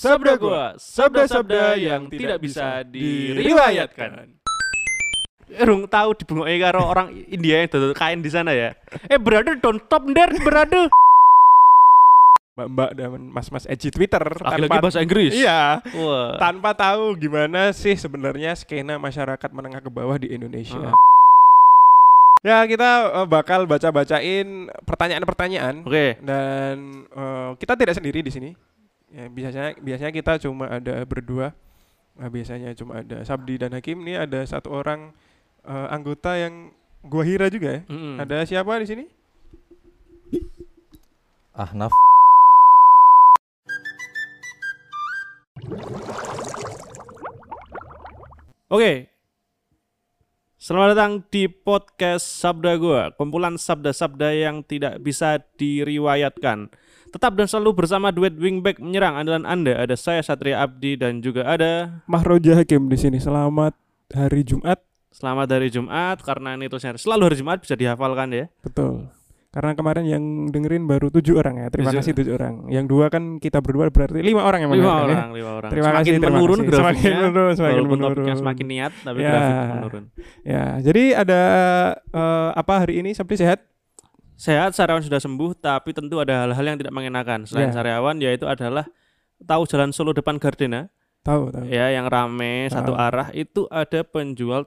Sabda gua, sabda-sabda yang tidak bisa diriwayatkan. Rung tahu dibungoki karo orang India yang dodol kain di sana ya. Eh brother don't stop there brother. Mbak-mbak dan mas-mas edgy Twitter Lagi-lagi bahasa Inggris. Iya, Wah. tanpa tahu gimana sih sebenarnya skena masyarakat menengah ke bawah di Indonesia. Heeh. Ya, kita eh, bakal baca-bacain pertanyaan-pertanyaan Oke. dan eh, kita tidak sendiri di sini. Ya, biasanya biasanya kita cuma ada berdua. Nah, biasanya cuma ada Sabdi dan Hakim. Ini ada satu orang eh, anggota yang gua hira juga ya. Mm-mm. Ada siapa di sini? Ahnaf Oke. Selamat datang di podcast Sabda Gua, kumpulan sabda-sabda yang tidak bisa diriwayatkan. Tetap dan selalu bersama duet wingback menyerang andalan Anda. Ada saya Satria Abdi dan juga ada Mahroja Hakim di sini. Selamat hari Jumat. Selamat hari Jumat karena ini tulisnya selalu hari Jumat bisa dihafalkan ya. Betul. Karena kemarin yang dengerin baru tujuh orang ya. Terima kasih tujuh orang. Yang dua kan kita berdua berarti lima orang yang Lima mendengarkan ya. orang, lima orang. Terima semakin kasih, terima menurun kasih. grafiknya. Semakin menurun, semakin menurun. topiknya semakin niat tapi Ya. grafik menurun. Ya, jadi ada eh, apa hari ini? Sabtu sehat? Sehat, Sariawan sudah sembuh, tapi tentu ada hal-hal yang tidak mengenakan. Selain Ya. Sariawan, yaitu adalah tahu jalan Solo depan Gardena, Tahu, tahu. ya yang rame satu Ah. arah itu ada penjual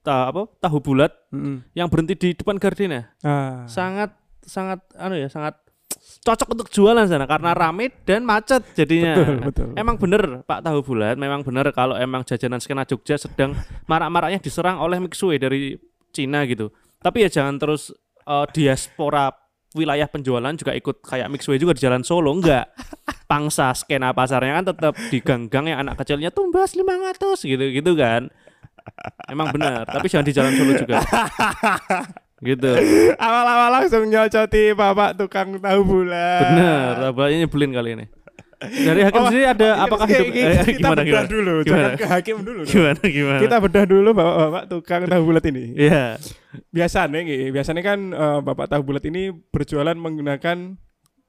ta apa tahu bulat Mm-mm. yang berhenti di depan Gardena. Ah. Sangat sangat anu ya, sangat cocok untuk jualan sana karena rame dan macet jadinya. Betul, betul. Emang bener Pak Tahu Bulat, memang bener kalau emang jajanan skena Jogja sedang marak-maraknya diserang oleh Mixue dari Cina gitu. Tapi ya jangan terus eh, diaspora wilayah penjualan juga ikut kayak Mixue juga di Jalan Solo enggak. Pangsa skena pasarnya kan tetap di gang-gang yang anak kecilnya tumbas 500 gitu gitu kan. Emang benar, tapi jangan di Jalan Solo juga. gitu. Awal-awal langsung nyocoti bapak tukang tahu bulat. Bener, tabelnya nyebelin kali ini. Dari hakim Oh, sendiri ada apakah hidup oke, eh, kita gimana bedah gimana? dulu, Gimana? jangan ke hakim dulu. Gimana gimana? Kita bedah dulu bapak-bapak tukang tahu bulat ini. Iya. Biasanya nih, biasanya kan eh, bapak tahu bulat ini berjualan menggunakan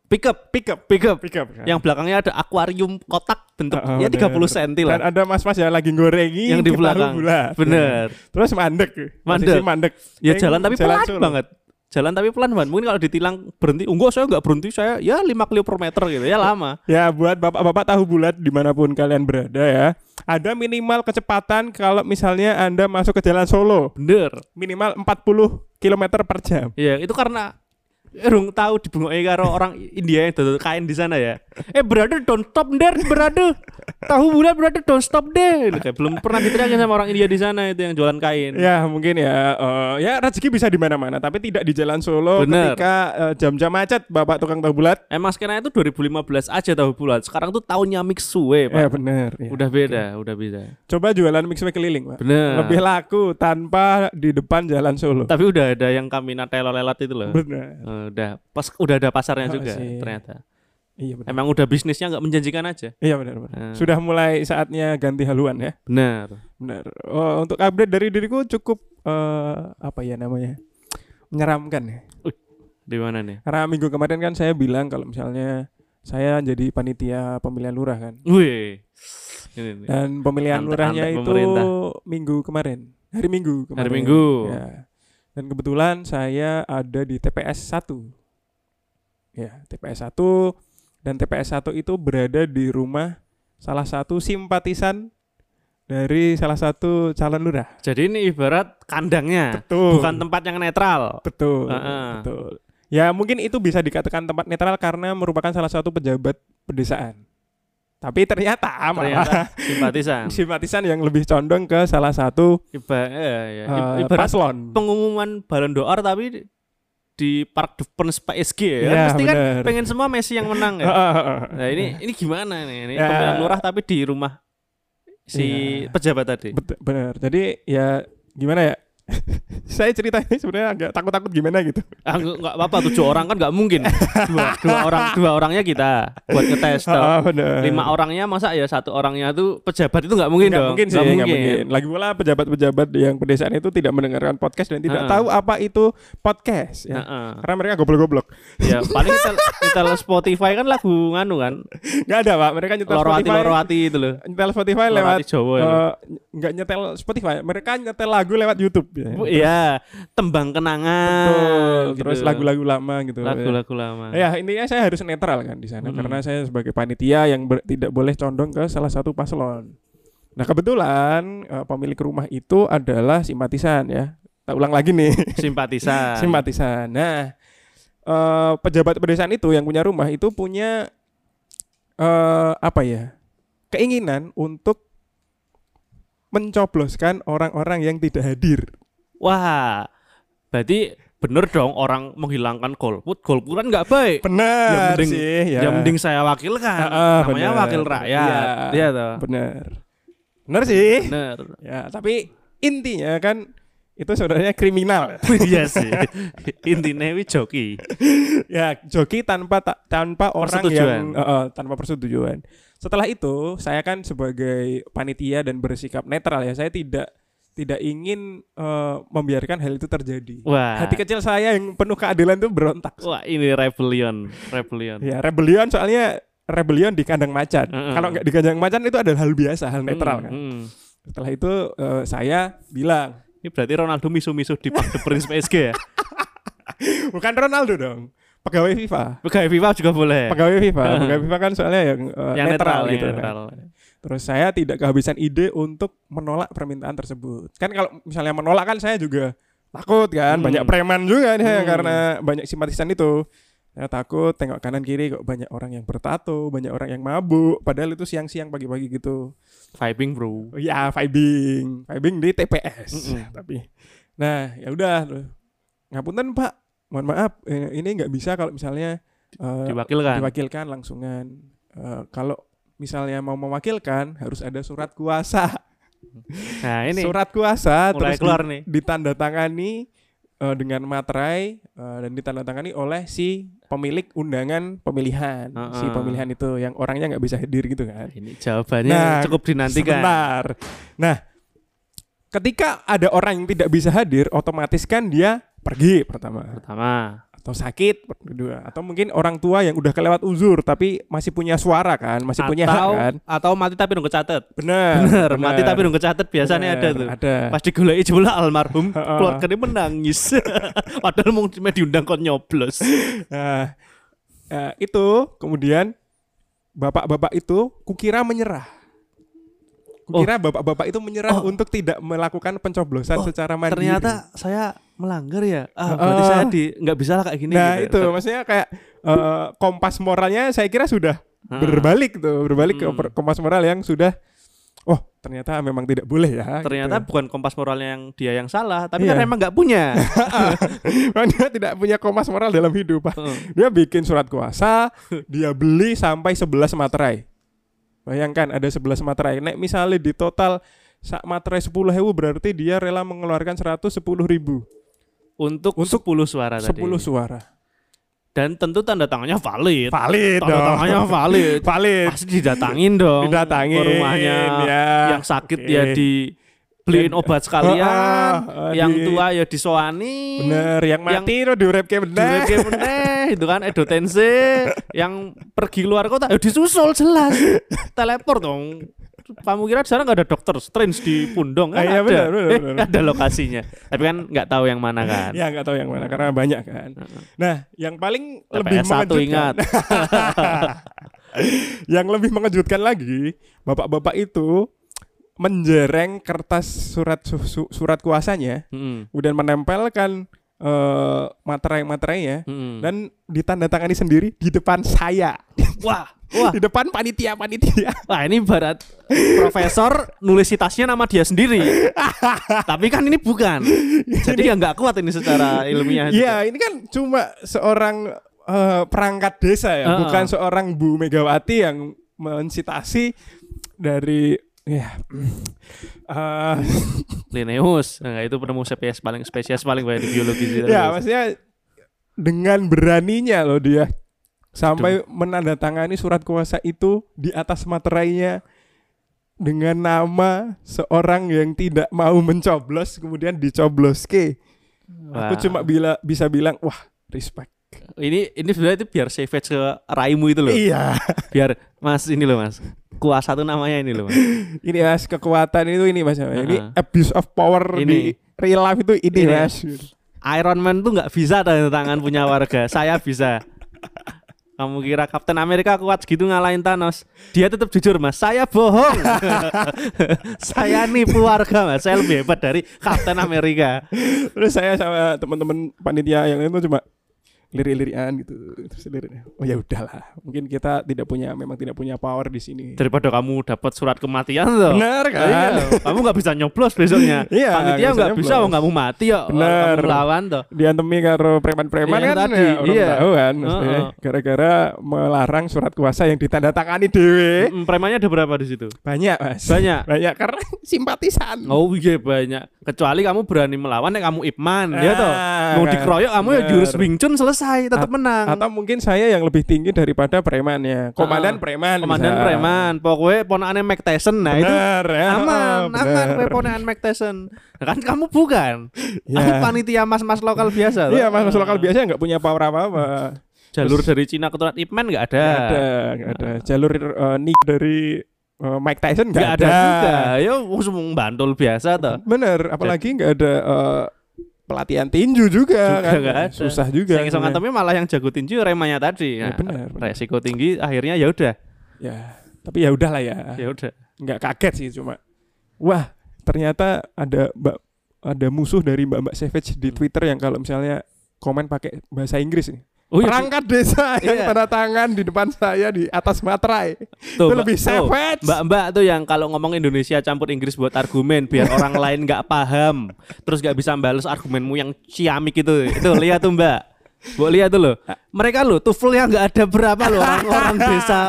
Pickup, pickup, pickup. pickup. kan? Yang belakangnya ada akuarium kotak bentuknya 30 bener. cm Dan lah. ada mas-mas yang lagi ngorengi Yang di belakang. bulat. Bener. Terus mandek. Mandek. Mandek. Ya jalan tapi pelan Solo. banget. Jalan tapi pelan banget. Mungkin kalau ditilang berhenti, enggak saya enggak berhenti, saya ya 5 kilo per meter gitu. Ya lama. Ya buat bapak-bapak tahu bulat di mana pun kalian berada ya Ada minimal kecepatan kalau misalnya anda masuk ke jalan Solo Bener. Minimal 40 km per jam Iya, itu karena Rung tahu dibungoki karo orang India yang dodol kain di sana ya. Eh brother don't stop there brother. Tahu bulat brother don't stop deh. Kayak belum pernah diteriakin sama orang India di sana itu yang jualan kain. Ya mungkin ya eh, Ya rezeki bisa di mana-mana Tapi tidak di jalan Solo Bener. Ketika eh, jam-jam macet Bapak tukang tahu bulat Emang skenanya itu 2015 aja tahu bulat. Sekarang tuh tahunnya Mixue, Pak. Ya bener ya. Udah beda, udah beda. Coba jualan mixway keliling Pak Bener. Lebih laku tanpa di depan jalan Solo Tapi udah ada yang kami natelo lelat itu loh. Bener Eh, udah pas udah ada pasarnya Oh, juga sih. ternyata. Iya bener Emang udah bisnisnya nggak menjanjikan aja. Iya benar benar. Eh. Sudah mulai saatnya ganti haluan ya. Benar. Benar. Oh, untuk update dari diriku cukup eh, apa ya namanya? menyeramkan ya. Di mana nih? Karena minggu kemarin kan saya bilang kalau misalnya saya jadi panitia pemilihan lurah kan. Wih. Ini. Dan pemilihan lurahnya itu pemerintah. minggu kemarin. Hari Minggu kemarin. Hari Minggu. Ya. Dan kebetulan saya ada di TPS 1. Ya, TPS 1 dan TPS 1 itu berada di rumah salah satu simpatisan dari salah satu calon lurah. Jadi ini ibarat kandangnya, Betul. bukan tempat yang netral. Betul. Heeh. Betul. Ya, mungkin itu bisa dikatakan tempat netral karena merupakan salah satu pejabat pedesaan. Tapi ternyata, Ternyata malah simpatisan. simpatisan yang lebih condong ke salah satu Iba, eh, ya. I- eh, ibarat paslon. pengumuman Ballon d'Or tapi di Park de France PSG ya. Kan Iya, Pasti kan bener. pengen semua Messi yang menang ya. Nah, ini ini gimana nih? Ini Ya. pemilihan lurah tapi di rumah si Iya. pejabat tadi. Bet- bener. Jadi ya gimana ya? saya cerita ini sebenarnya agak takut-takut gimana gitu. Ah, nggak apa-apa tujuh orang kan nggak mungkin. Dua, dua orang dua orangnya kita buat ngetes. bener. Lima orangnya masa ya satu orangnya tuh pejabat itu nggak mungkin Nggak dong. mungkin sih, Nggak nggak mungkin. Lagi pula pejabat-pejabat yang pedesaan itu tidak mendengarkan podcast dan tidak Ha-ha. tahu apa itu podcast ya. Heeh. Karena mereka goblok-goblok. Ya paling nyetel, nyetel Spotify kan lagu nganu kan. Nggak ada, Pak. Mereka nyetel Lorowati Spotify. Lorowati itu loh. Nyetel Spotify lewat Lorowati Jawa nggak nyetel Spotify. Mereka nyetel lagu lewat YouTube ya. Iya, tembang kenangan. Betul. gitu. Terus lagu-lagu lama gitu. lagu-lagu lama. Ya intinya saya harus netral kan di sana Mm-mm. karena saya sebagai panitia yang ber- tidak boleh condong ke salah satu paslon. Nah kebetulan eh, pemilik rumah itu adalah simpatisan ya. Tak ulang lagi nih Simpatisan. simpatisan. Nah eh, pejabat pedesaan itu yang punya rumah itu punya eh apa ya keinginan untuk mencobloskan orang-orang yang tidak hadir. Wah, berarti bener dong orang menghilangkan golput. Golput kan nggak baik. Benar Ya, mending- sih. Ya, Ya mending saya wakilkan. Ah, Namanya bener. wakil rakyat. Iya. Iya toh. benar. Benar sih. Bener. Ya, tapi intinya kan itu sebenarnya kriminal. iya sih. Intinya wi joki. ya, joki tanpa ta- tanpa orang yang eh, tanpa persetujuan. Setelah itu, saya kan sebagai panitia dan bersikap netral ya, saya tidak tidak ingin eh, membiarkan hal itu terjadi. Wah. Hati kecil saya yang penuh keadilan itu berontak. Wah, ini rebellion, rebellion. Ya, rebellion soalnya rebellion di kandang macan. Heeh. Kalau nggak di kandang macan itu adalah hal biasa, hal netral Hmm, kan. hmm. Setelah itu eh, saya bilang, Ini berarti Ronaldo misu-misu di Park the Prince PSG ya? bukan Ronaldo dong, pegawai FIFA. Pegawai FIFA juga boleh. pegawai FIFA pegawai FIFA kan soalnya yang, eh, yang netral, netral, gitu yang kan. netral. terus saya tidak kehabisan ide untuk menolak permintaan tersebut kan kalau misalnya menolak kan saya juga takut kan Hmm. banyak preman juga nih Hmm. karena banyak simpatisan itu saya takut tengok kanan kiri kok banyak orang yang bertato banyak orang yang mabuk padahal itu siang-siang pagi-pagi gitu Vibing bro. Ya vibing vibing di TPS Mm-mm. tapi nah ya udah ngapunten pak mohon maaf eh, ini nggak bisa kalau misalnya eh, Diwakilkan. diwakilkan langsungan. Eh, kalau misalnya mau mewakilkan harus ada surat kuasa. Nah ini Surat kuasa mulai terus keluar di- nih. ditandatangani eh, dengan materai eh, dan ditandatangani oleh si pemilik undangan pemilihan, si Heeh. pemilihan itu yang orangnya nggak bisa hadir gitu kan. Ini jawabannya Nah, cukup dinantikan. Sebentar. Nah, ketika ada orang yang tidak bisa hadir, otomatis kan dia pergi pertama Pertama. Atau sakit kedua atau mungkin orang tua yang udah kelewat uzur tapi masih punya suara kan masih punya hak atau, kan atau mati tapi nunggu catet. benar Bener, mati tapi nunggu catet biasanya ada Bener, tuh. ada Pas digoleki jebula almarhum, keluarganya menangis. Padahal mau diundang kok nyoblos. nah eh, itu kemudian bapak-bapak itu kukira menyerah kukira bapak-bapak itu menyerah Oh. untuk tidak melakukan pencoblosan Oh, secara mandiri Ternyata saya melanggar ya. Ah, berarti saya di nggak bisa lah kayak gini. nah gitu. itu maksudnya kayak eh, kompas moralnya saya kira sudah Heeh. berbalik tuh berbalik ke Hmm. per- kompas moral yang sudah oh ternyata memang tidak boleh ya Ternyata gitu. bukan kompas moralnya yang dia yang salah, tapi Iya. kan emang nggak punya. Dia tidak punya kompas moral dalam hidup Pak. Heeh. dia bikin surat kuasa dia beli sampai 11 materai bayangkan ada 11 materai nek misalnya di total sak materai 10 hewu berarti dia rela mengeluarkan 110 ribu Untuk, Untuk 10 suara 10 tadi. suara Dan tentu tanda tangannya valid. valid Tanda tangannya valid. valid Pasti didatangin dong. didatangin ke rumahnya. ya. Yang sakit Oke. ya dibeliin Dan- obat sekalian. Ah, ah, yang di- tua ya disoani. bener yang mati itu diurepke bener Diurepke meneh itu kan Edo Tense yang pergi luar kota ya disusul jelas. Teleport dong. Kamu kira di sana nggak ada dokter? Strange di Pundong kan Ah, iya, ada. benar, Eh, benar. ada lokasinya. Tapi kan nggak tahu yang mana kan. Ya nggak tahu yang mana karena banyak kan. Nah yang paling TPS lebih satu mengejutkan ingat. Yang lebih mengejutkan lagi, bapak-bapak itu menjereng kertas surat su- su- surat kuasanya, Mm-mm. kemudian menempelkan eh, materai-materainya Mm-mm. dan ditandatangani sendiri di depan saya, wah wah di depan panitia-panitia. wah ini barat profesor nulis citasnya nama dia sendiri tapi kan ini bukan jadi ya nggak kuat ini secara ilmiah. Iya, ini kan cuma seorang eh, perangkat desa ya, Heeh. bukan seorang Bu Megawati yang mensitasi dari Ya. Eh, Linnaeus. Nah, itu penemu spesies paling spesies paling banyak di biologi ya, maksudnya dengan beraninya loh dia sampai menandatangani surat kuasa itu di atas materainya dengan nama seorang yang tidak mau mencoblos kemudian dicoblos ke. Aku Wah. cuma bila bisa bilang wah respect. Ini ini sebenarnya itu biar savage ke raimu itu loh. Iya. Biar Mas ini loh Mas. Kuasa tuh namanya ini loh Mas. ini mas kekuatan itu ini mas. Ini Heeh. abuse of power Ini. di real life itu ini, Ini. mas. Iron Man tuh nggak bisa tanda tangan punya warga. Saya bisa. Kamu kira Kapten Amerika kuat segitu ngalahin Thanos? Dia tetap jujur mas. Saya bohong. saya nipu warga mas. Saya lebih hebat dari Kapten Amerika. Terus saya sama teman-teman panitia yang lain tuh cuma lirik-lirikan gitu. Terus lirik, oh ya udahlah. Mungkin kita tidak punya memang tidak punya power di sini. Daripada kamu dapat surat kematian tuh. Benar kan? Iya, kamu nggak bisa nyoblos besoknya. Iya, Panitia nggak nggak bisa oh, kamu mati ya. Kamu lawan tuh. Diantemi karo preman-preman Iya, kan tadi, ya, iya. tahu kan gara-gara melarang surat kuasa yang ditandatangani dewe Premannya ada berapa di situ? banyak mas Banyak. banyak karena simpatisan Oh iya banyak. Kecuali kamu berani melawan, nek kamu Ipman, ya toh. Ah, Mau kan. dikeroyok kamu ya jurus Wing Chun selesai, tetap At- menang. atau mungkin saya yang lebih tinggi daripada premannya komandan Ah, preman Komandan bisa. preman, pokoknya ponakane Mike Tyson. Nah itu Bener, ya, aman, bener. aman kowe ponakan Mike Tyson. Kan kamu bukan. Ya. Panitia mas-mas lokal biasa. iya mas mas lokal biasa nggak punya power apa apa Jalur dari Cina ke Tuan Ipman nggak ada. nggak ada nggak ada jalur uh, nik dari uh, Mike Tyson nggak ada, ada juga. Ya semua bantul biasa toh. bener apalagi nggak ada uh, pelatihan tinju juga, Juga kan nggak ada. susah juga Yang iso ngantemnya malah yang jago tinju remanya tadi. Ya, Nah, benar, benar. Resiko tinggi akhirnya ya udah. ya tapi ya udahlah ya Ya udah. nggak kaget sih cuma wah ternyata ada mbak ada musuh dari mbak mbak Savage di Hmm. Twitter yang kalau misalnya komen pakai bahasa Inggris nih Oh iya, perangkat desa yang Iya. tanda tangan di depan saya di atas materai Tuh, itu lebih savage Mbak-mbak tuh yang kalau ngomong Indonesia campur Inggris buat argumen biar orang lain nggak paham, terus nggak bisa balas argumenmu yang ciamik itu. Itu lihat tuh Mbak. Bu lihat tuh loh. Mereka loh tuvelnya nggak ada berapa loh orang-orang desa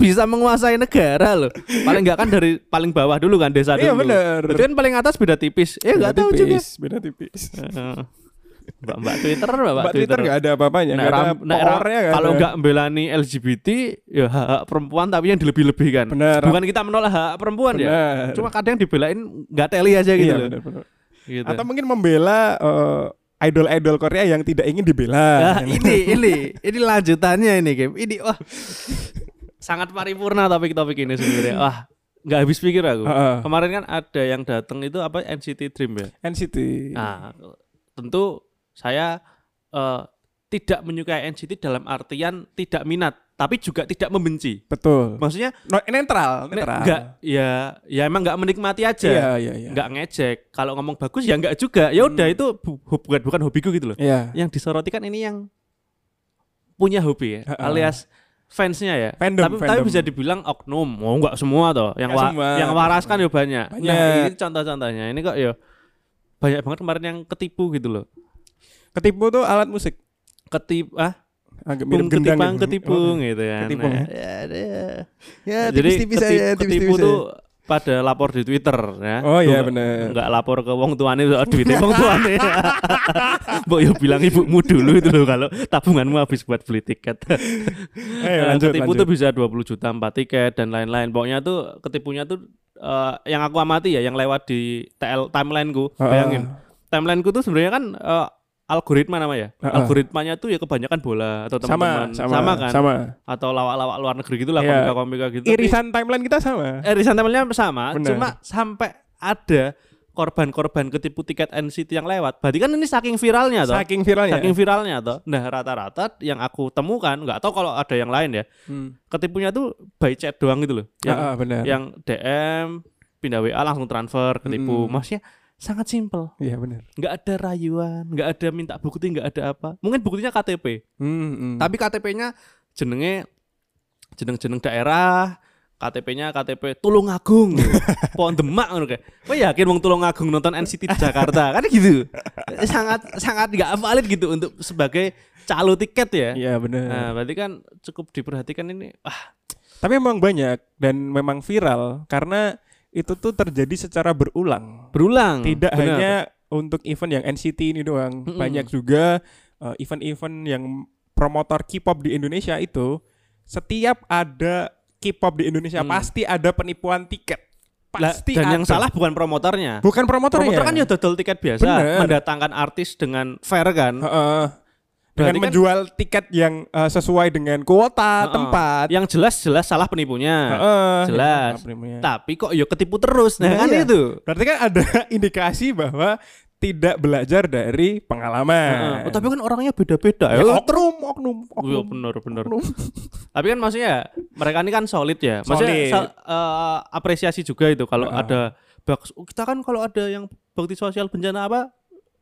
bisa menguasai negara loh. Paling nggak kan dari paling bawah dulu kan desa dulu. Iya, bener. Berarti kan paling atas beda tipis. Ya nggak tahu juga. beda tipis Heeh. Mbak-mbak Twitter, mbak-mbak mbak Twitter nggak ada apa-apanya Nah, nggak ada ram- nah, powernya nggak kalau nggak membelani LGBT ya hak, hak perempuan tapi yang dilebih-lebihkan. Benar. Bukan kita menolak hak perempuan ya. Benar. Cuma kadang dibelain nggak teli aja gitu iya, loh. benar, benar. Gitu. atau mungkin membela eh, idol-idol Korea yang tidak ingin dibela Nah, ini ini ini lanjutannya ini game. Ini wah sangat paripurna topik-topik ini sebenarnya. Wah, nggak habis pikir aku. Heeh. Kemarin kan ada yang datang itu apa NCT Dream ya. NCT Nah, tentu saya eh, tidak menyukai NCT dalam artian tidak minat, tapi juga tidak membenci. betul Maksudnya No, netral ne- netral nggak ya ya emang nggak menikmati aja. iya iya iya nggak ngejek. Kalau ngomong bagus ya nggak juga. Ya udah Hmm. itu bu- bu- bukan bukan hobiku gitu loh. iya Yang disoroti kan ini yang punya hobi ya, Ha-ha. alias fansnya ya. Fandom, tapi tapi fandom. bisa dibilang oknum. Oh nggak semua toh. Yang wa- semua, yang waras kan ya banyak. Nah, Banyak. ini contoh-contohnya. Ini kok ya banyak banget kemarin yang ketipu gitu loh. Ketipu tuh alat musik Ketip ah agak Pung mirip gendang ketipang gitu. ketipung Oh, gitu kan. ketipung ya? Nah, ya, ya. ya Jadi tipis-tipis ketip- aja ketipu tipis-tipis tuh pada lapor di Twitter ya. Oh, iya, Nggak- bener. Nggak lapor ke wong tuane soal duitnya wong tuane. Mbok yo bilang ibumu dulu itu loh kalau tabunganmu habis buat beli tiket. Eh, Nah, lanjut, ketipu lanjut. tuh bisa 20 juta empat tiket dan lain-lain. Pokoknya tuh ketipunya tuh eh, yang aku amati ya yang lewat di TL timelineku. Ah, Bayangin. Timelineku tuh sebenarnya kan eh, algoritma namanya. Ah, ah. Algoritmanya tuh ya kebanyakan bola atau sama, teman-teman sama, kan. sama. Atau lawak-lawak luar negeri gitu lah Iya. komika-komika gitu. Tapi- Irisan timeline kita sama. irisan timeline sama, Benar. cuma sampai ada korban-korban ketipu tiket NCT yang lewat. Berarti kan ini saking viralnya toh. Saking viralnya. Saking viralnya toh. Nah, rata-rata yang aku temukan, nggak tahu kalau ada yang lain ya. Hmm. Ketipunya tuh by chat doang gitu loh. Yang Ah, ah, benar. yang DM pindah WA langsung transfer ketipu. Mm-mm. Maksudnya sangat simpel. Iya benar. Nggak ada rayuan, nggak ada minta bukti, nggak ada apa. Mungkin buktinya KTP. Hmm, hmm. Tapi KTP-nya jenenge jeneng-jeneng daerah, KTP-nya KTP Tulungagung. Pohon Demak ngono kayak. Kowe yakin wong Tulungagung nonton NCT di Jakarta? kan gitu. sangat sangat nggak valid gitu untuk sebagai calo tiket ya. Iya benar. Nah, berarti kan cukup diperhatikan ini. Ah, Tapi memang banyak dan memang viral karena itu tuh terjadi secara berulang. Berulang. Tidak benar. hanya untuk event yang NCT ini doang, Mm-mm. banyak juga eh, event-event yang promotor K-pop di Indonesia itu setiap ada K-pop di Indonesia Hmm. pasti ada penipuan tiket. Lah, Pasti dan yang ada. salah bukan promotornya. bukan promotor, Promotor ya. kan ya dodol tiket biasa, Bener. mendatangkan artis dengan fair kan. Heeh. dengan Berarti kan- menjual tiket yang eh, sesuai dengan kuota Heeh. tempat. Yang jelas-jelas salah penipunya. Heeh, jelas. ya, apa namanya. Tapi kok yo ketipu terus. Nah, Nah, kan iya. itu. Berarti kan ada indikasi bahwa tidak belajar dari pengalaman. Heeh. Oh, tapi kan orangnya beda-beda. Ya, Ya, oknum, oknum, Iya oknum. bener bener. oknum. Tapi kan maksudnya mereka ini kan solid ya. Maksudnya Solid. eh, apresiasi juga itu kalau Heeh. ada bagus. Kita kan kalau ada yang bakti sosial bencana apa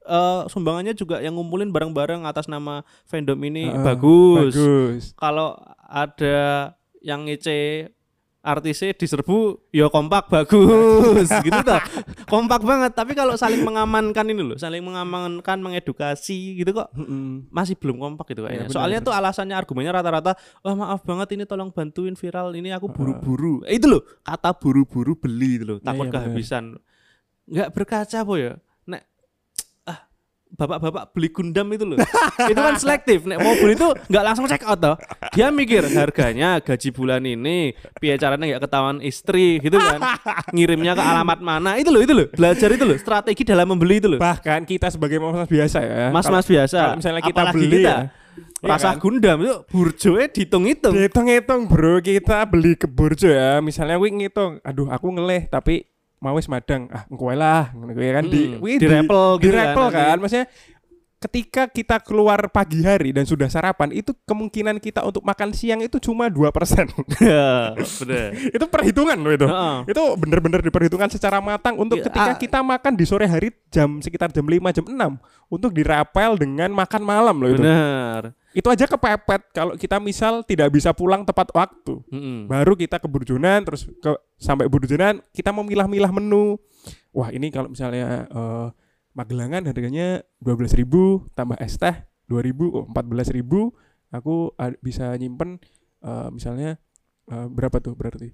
eh, sumbangannya juga yang ngumpulin bareng-bareng atas nama fandom ini Heeh, bagus. Bagus. Kalau ada yang ngece artisnya diserbu ya kompak bagus gitu toh kompak banget tapi kalau saling mengamankan ini loh saling mengamankan mengedukasi gitu kok masih belum kompak gitu kayaknya. benar, Soalnya benar. tuh alasannya argumennya rata-rata, wah maaf banget ini tolong bantuin viral ini aku buru-buru. Eh, itu loh kata buru-buru beli itu loh, takut iya, benar. kehabisan. Nggak berkaca po ya. Bapak-bapak beli Gundam itu loh. itu kan selektif. Nek mau beli itu nggak langsung check out toh. Dia mikir harganya gaji bulan ini, piye caranya nggak ketahuan istri gitu kan. Ngirimnya ke alamat mana itu loh itu loh. Belajar itu loh, strategi dalam membeli itu loh. Bahkan kita sebagai mas biasa ya. Mas-mas biasa. Kalau misalnya kita Apalagi beli kita. ya. Iya Rasa kan? Gundam itu burjoe dihitung-hitung. Dihitung-hitung bro, kita beli ke burjo ya. Misalnya wih ngitung, aduh aku ngeleh tapi mau wis madang. Ah, engko lah. Ngono kuwi kan di Mm, wih, direpel di gitu kan direpel nanti. kan. Maksudnya ketika kita keluar pagi hari dan sudah sarapan itu kemungkinan kita untuk makan siang itu cuma 2% Ya, bener. itu perhitungan loh itu Heeh. itu bener-bener diperhitungkan secara matang untuk Ya, ketika ah. kita makan di sore hari jam sekitar jam 5 jam 6 untuk dirapel dengan makan malam loh itu Bener. Itu aja kepepet. Kalau kita misal tidak bisa pulang tepat waktu Mm-mm. baru kita ke Burjonan terus ke sampai Burjonan kita memilah-milah menu. Wah ini kalau misalnya eh, Magelangan harganya 12.000 tambah es teh 2.000 oh 14.000 aku ad- bisa nyimpen eh, misalnya eh, berapa tuh berarti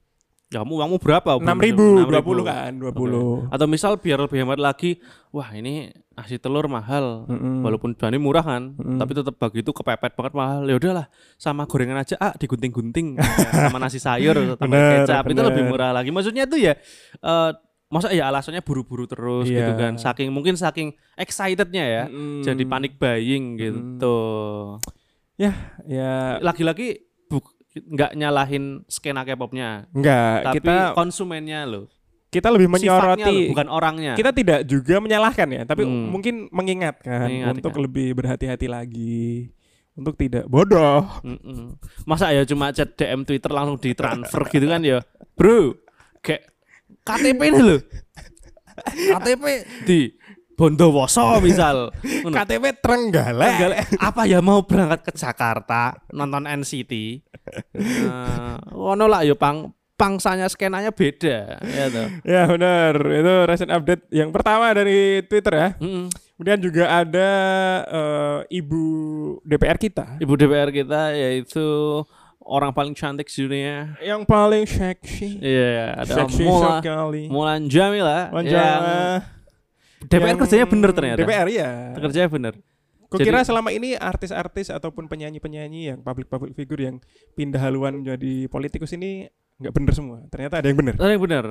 Kamu kamu berapa? 6.000 6.000. 20 kan 20 Atau misal biar lebih hemat lagi, wah ini nasi telur mahal. Mm-mm. Walaupun bahannya murah kan, Mm-mm. tapi tetap begitu kepepet banget mahal. Ya udahlah, sama gorengan aja ah digunting-gunting sama nasi sayur Bener, kecap itu bener. lebih murah lagi. Maksudnya tuh ya eh masa ya alasannya buru-buru terus gitu Iya. kan. Saking mungkin saking excitednya ya. Mm-mm. Jadi panik buying gitu. ya Lagi-lagi buk- nggak nyalahin skena K-popnya, enggak tapi kita konsumennya loh. kita lebih Sifatnya menyoroti loh, bukan orangnya. kita tidak juga menyalahkan ya tapi Hmm. mungkin mengingatkan Mengingatkan. untuk lebih berhati-hati lagi untuk tidak bodoh Mm-mm. Masa ya cuma chat DM Twitter langsung ditransfer gitu kan ya, bro. Kayak KTP ini loh. KTP di Bondowoso misal. KTP Trenggalek. Enggak, apa ya mau berangkat ke Jakarta nonton NCT nah, ngono lah ya pang pangsanya skenanya beda ya toh. Ya benar itu recent update yang pertama dari Twitter ya. Mm-mm. kemudian juga ada eh, ibu DPR kita. Ibu DPR kita yaitu orang paling cantik di dunia. Yang paling seksi. Iya ada seksi Mula sekali. Mulan Jamila. Wajah yang DPR yang- kerjanya bener ternyata DPR ya kerjanya bener Kukira Jadi- selama ini artis-artis ataupun penyanyi-penyanyi yang public-public figure yang pindah haluan menjadi politikus ini nggak bener semua. Ternyata ada yang bener. Ada yang bener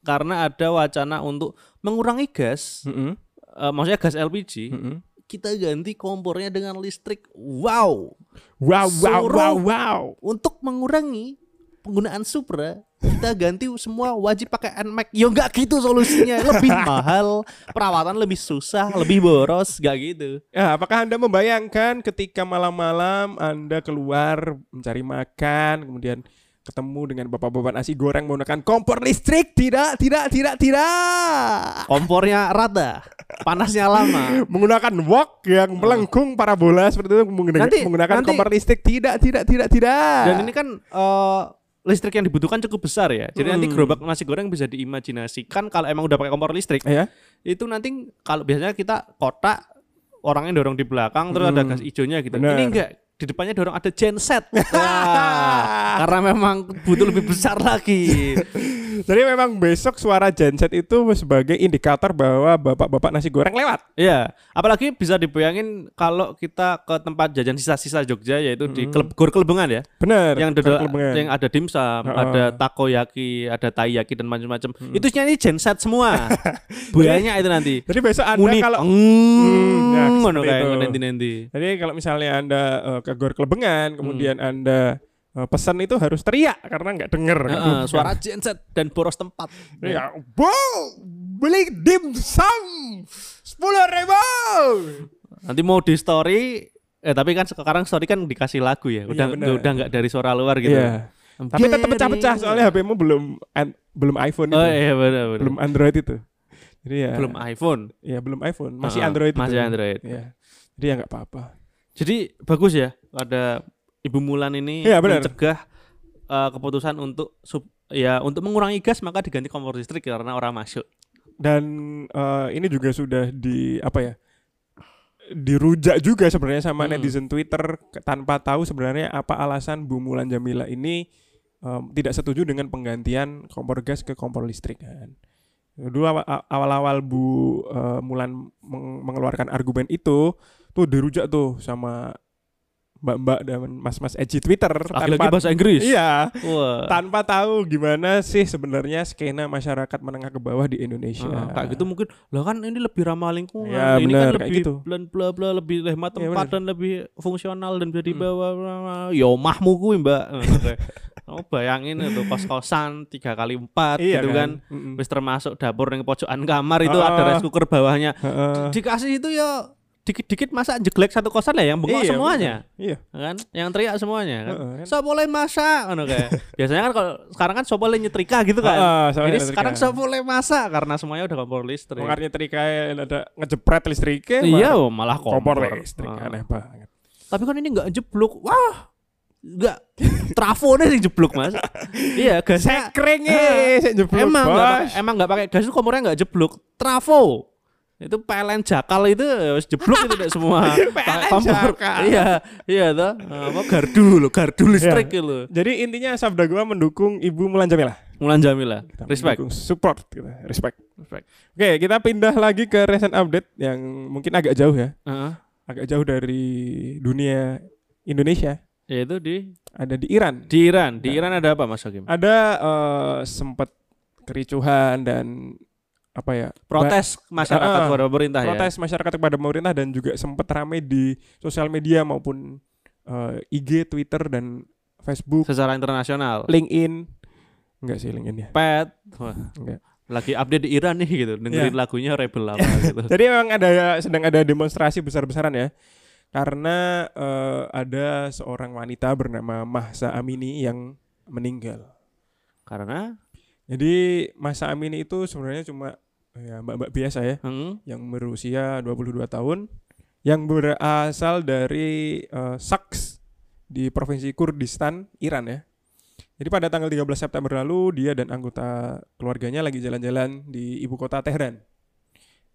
karena ada wacana untuk mengurangi gas Mm-mm. eh, maksudnya gas LPG Mm-mm. kita ganti kompornya dengan listrik wow Wow, wow, Suruh. wow, wow. untuk mengurangi penggunaan Supra kita ganti semua wajib pakai NMAX ya enggak gitu solusinya lebih mahal perawatan lebih susah lebih boros enggak gitu Ya, apakah Anda membayangkan ketika malam-malam Anda keluar mencari makan, kemudian ketemu dengan bapak-bapak nasi goreng menggunakan kompor listrik? Tidak, tidak, tidak, tidak. kompornya rata panasnya lama Menggunakan wok yang melengkung parabola seperti itu menggunakan, Nanti- menggunakan nanti- kompor listrik. Tidak, tidak, tidak, tidak. dan ini kan eh, listrik yang dibutuhkan cukup besar ya jadi nanti Hmm. gerobak nasi goreng bisa diimajinasikan kalau emang udah pakai kompor listrik ya. itu nanti kalau biasanya kita kotak orangnya dorong di belakang terus ada Hmm. gas hijaunya gitu. Benar. Ini enggak di depannya dorong ada genset. Wah, karena memang butuh lebih besar lagi. Jadi memang besok suara genset itu sebagai indikator bahwa bapak-bapak nasi goreng lewat. Iya, apalagi bisa dibayangin kalau kita ke tempat jajan sisa-sisa Jogja yaitu di Mm-mm. Kleb- Gor Kelebengan ya. Benar. yang ada yang ada dimsum, Heeh. ada takoyaki, ada taiyaki dan macam-macam. Hmm. Itu nyanyi genset semua. Banyak itu nanti. Jadi besok Anda Muni kalau mm, ya, ngono kayak nanti-nanti. Jadi kalau misalnya Anda eh, ke Gor Kelebengan, kemudian Hmm. Anda pesan itu harus teriak karena nggak denger. Heeh, suara genset dan boros tempat. Ya, bu, beli dimsum sepuluh ribu. Nanti mau di story eh tapi kan sekarang story kan dikasih lagu ya. Udah Iya, benar. udah nggak dari suara luar gitu. Iya. Tapi tetap pecah-pecah soalnya HP-mu belum an- belum iPhone itu, Oh iya benar benar. belum Android itu. Jadi ya, Belum iPhone. ya belum iPhone, masih Heeh, Android. Masih itu. Android. Ya. Jadi ya nggak apa-apa. Jadi bagus ya ada Ibu Mulan ini benar. mencegah eh, keputusan untuk sub, ya untuk mengurangi gas maka diganti kompor listrik karena orang masuk. Dan eh, ini juga sudah di apa ya? dirujak juga sebenarnya sama Hmm. netizen Twitter tanpa tahu sebenarnya apa alasan Bu Mulan Jamila ini em, tidak setuju dengan penggantian kompor gas ke kompor listrik kan. Dulu awal-awal Bu eh, Mulan meng- mengeluarkan argumen itu tuh dirujak tuh sama mbak-mbak dan mas-mas edgy Twitter Lagi-lagi tanpa bahasa Inggris. iya Wah. tanpa tahu gimana sih sebenarnya skena masyarakat menengah ke bawah di Indonesia. Ah, kayak gitu mungkin lah kan ini lebih ramah lingkungan Ya, ini benar, kan lebih gitu. bla bla bla lebih hemat Ya, tempat benar. dan lebih fungsional dan bisa Hmm. dibawa yo mahmu kuwi mbak kamu bayangin itu kos kosan tiga kali empat Iya gitu kan, Mm-mm. Wis termasuk dapur yang pojokan kamar itu Ah. ada rice cooker bawahnya Heeh. dikasih itu ya dikit-dikit masa jeglek satu kosan lah yang bengok Iya, semuanya Iya. kan yang teriak semuanya kan Heeh, kan. so boleh masak ngono kayak biasanya kan kalau sekarang kan so boleh nyetrika gitu kan ini ada sekarang listrik so boleh masak karena semuanya udah kompor listrik Mengarnya trika ada ngejepret listriknya Iya, malah malah kompor kompor. listrik Ah. aneh banget. Tapi kan ini nggak jeblok. Wah, nggak trafo nih yang jeblok mas. iya, gasnya Sekrengnya sik jeblok. emang pakai emang nggak pakai gas itu kompornya nggak jeblok. Trafo itu PLN jakal itu ya wis jeblok itu deh semua Pakai kompor. jakal. Iya, iya toh. Apa gardu lo, gardu listrik Iya. lo. Jadi intinya Sabda Gua mendukung Ibu Mulan Jamila. Mulan Jamila. Kita Respect. support kita, respect. Respect. Oke, kita pindah lagi ke recent update yang mungkin agak jauh ya. Heeh. Agak jauh dari dunia Indonesia. Yaitu di Ada di Iran. di Iran. Di Iran ada apa Mas Hakim? Ada eh, sempat kericuhan dan apa ya? Protes masyarakat Ah, kepada pemerintah ya. protes masyarakat kepada pemerintah dan juga sempat ramai di sosial media maupun eh, IG, Twitter dan Facebook, Secara internasional. LinkedIn. Enggak sih LinkedIn ya. Pet. Wah. Enggak. lagi update di Iran nih gitu dengerin lagunya Rebel apa gitu Jadi memang ada sedang ada demonstrasi besar-besaran ya. Karena eh, ada seorang wanita bernama Mahsa Amini yang meninggal. karena Jadi Mahsa Amini itu sebenarnya cuma ya mbak-mbak biasa ya hmm, yang berusia 22 tahun yang berasal dari eh, Saks di provinsi Kurdistan, Iran ya. Jadi pada tanggal 13 September lalu dia dan anggota keluarganya lagi jalan-jalan di ibu kota Tehran.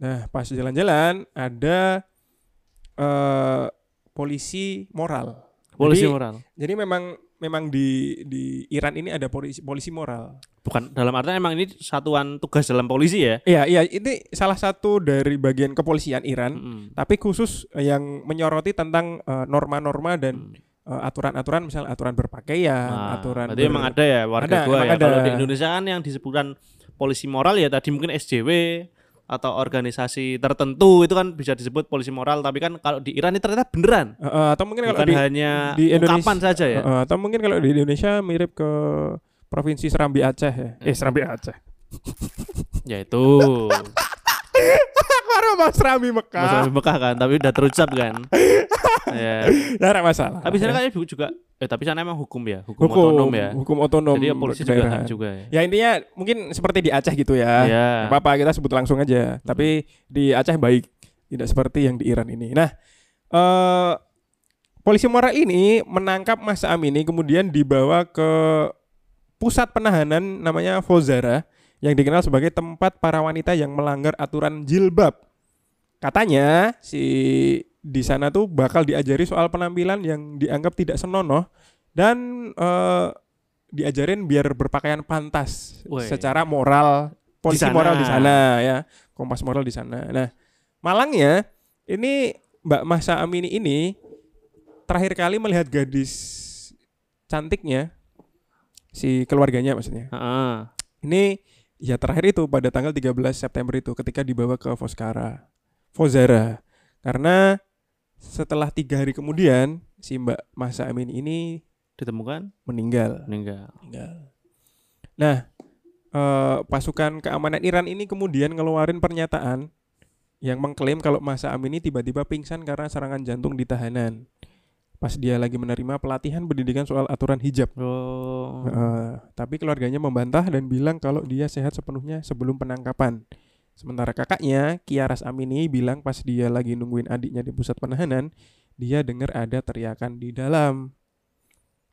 Nah, pas jalan-jalan ada eh polisi moral. polisi Jadi- moral Jadi memang memang di di Iran ini ada polisi polisi moral. bukan dalam artian emang ini satuan tugas dalam polisi ya Iya, iya, ini salah satu dari bagian kepolisian Iran. Mm-mm. tapi khusus eh, yang menyoroti tentang eh, norma-norma dan Hmm. eh, aturan-aturan misalnya aturan berpakaian, Nah, aturan berarti ber- emang ada ya warga Ada, gua ya ada. kalau di Indonesia kan yang disebutkan polisi moral ya tadi mungkin SJW atau organisasi tertentu itu kan bisa disebut polisi moral tapi kan kalau di Iran ini ternyata beneran eh, atau mungkin kalau bukan di, hanya di Indonesia- saja ya eh, atau mungkin kalau di Indonesia mirip ke provinsi Serambi Aceh ya. Eh Serambi Aceh. ya itu Mas Serambi Mekah. Mas Mekah kan tapi udah terucap kan ya nggak masalah. tapi sana Ya. kan juga eh tapi sana emang hukum ya hukum, hukum otonom ya Hukum otonom. jadi ya polisi juga hak juga ya Ya intinya mungkin seperti di Aceh gitu ya. ya apa-apa kita sebut langsung aja. Tapi di Aceh baik, tidak seperti yang di Iran ini. Nah, eh polisi moral ini menangkap Mas Amini kemudian dibawa ke pusat penahanan namanya Fozara yang dikenal sebagai tempat para wanita yang melanggar aturan jilbab. Katanya si di sana tuh bakal diajari soal penampilan yang dianggap tidak senonoh dan eh, diajarin biar berpakaian pantas Woi. secara moral, polisi sana. moral di sana ya, kompas moral di sana. Nah, malangnya ini Mbak Masa Amini ini terakhir kali melihat gadis cantiknya si keluarganya maksudnya. Heeh. Ini ya terakhir itu pada tanggal 13 September itu ketika dibawa ke Foskara. Fozara. Karena setelah tiga hari kemudian si Mbak Masa Amin ini Ditemukan meninggal. meninggal. meninggal. Nah, eh, pasukan keamanan Iran ini kemudian ngeluarin pernyataan yang mengklaim kalau Masa Amin ini tiba-tiba pingsan karena serangan jantung di tahanan. Pas dia lagi menerima pelatihan pendidikan soal aturan hijab. Oh. Heeh, tapi keluarganya membantah dan bilang kalau dia sehat sepenuhnya sebelum penangkapan. Sementara kakaknya, Kiaras Amini bilang pas dia lagi nungguin adiknya di pusat penahanan, dia dengar ada teriakan di dalam.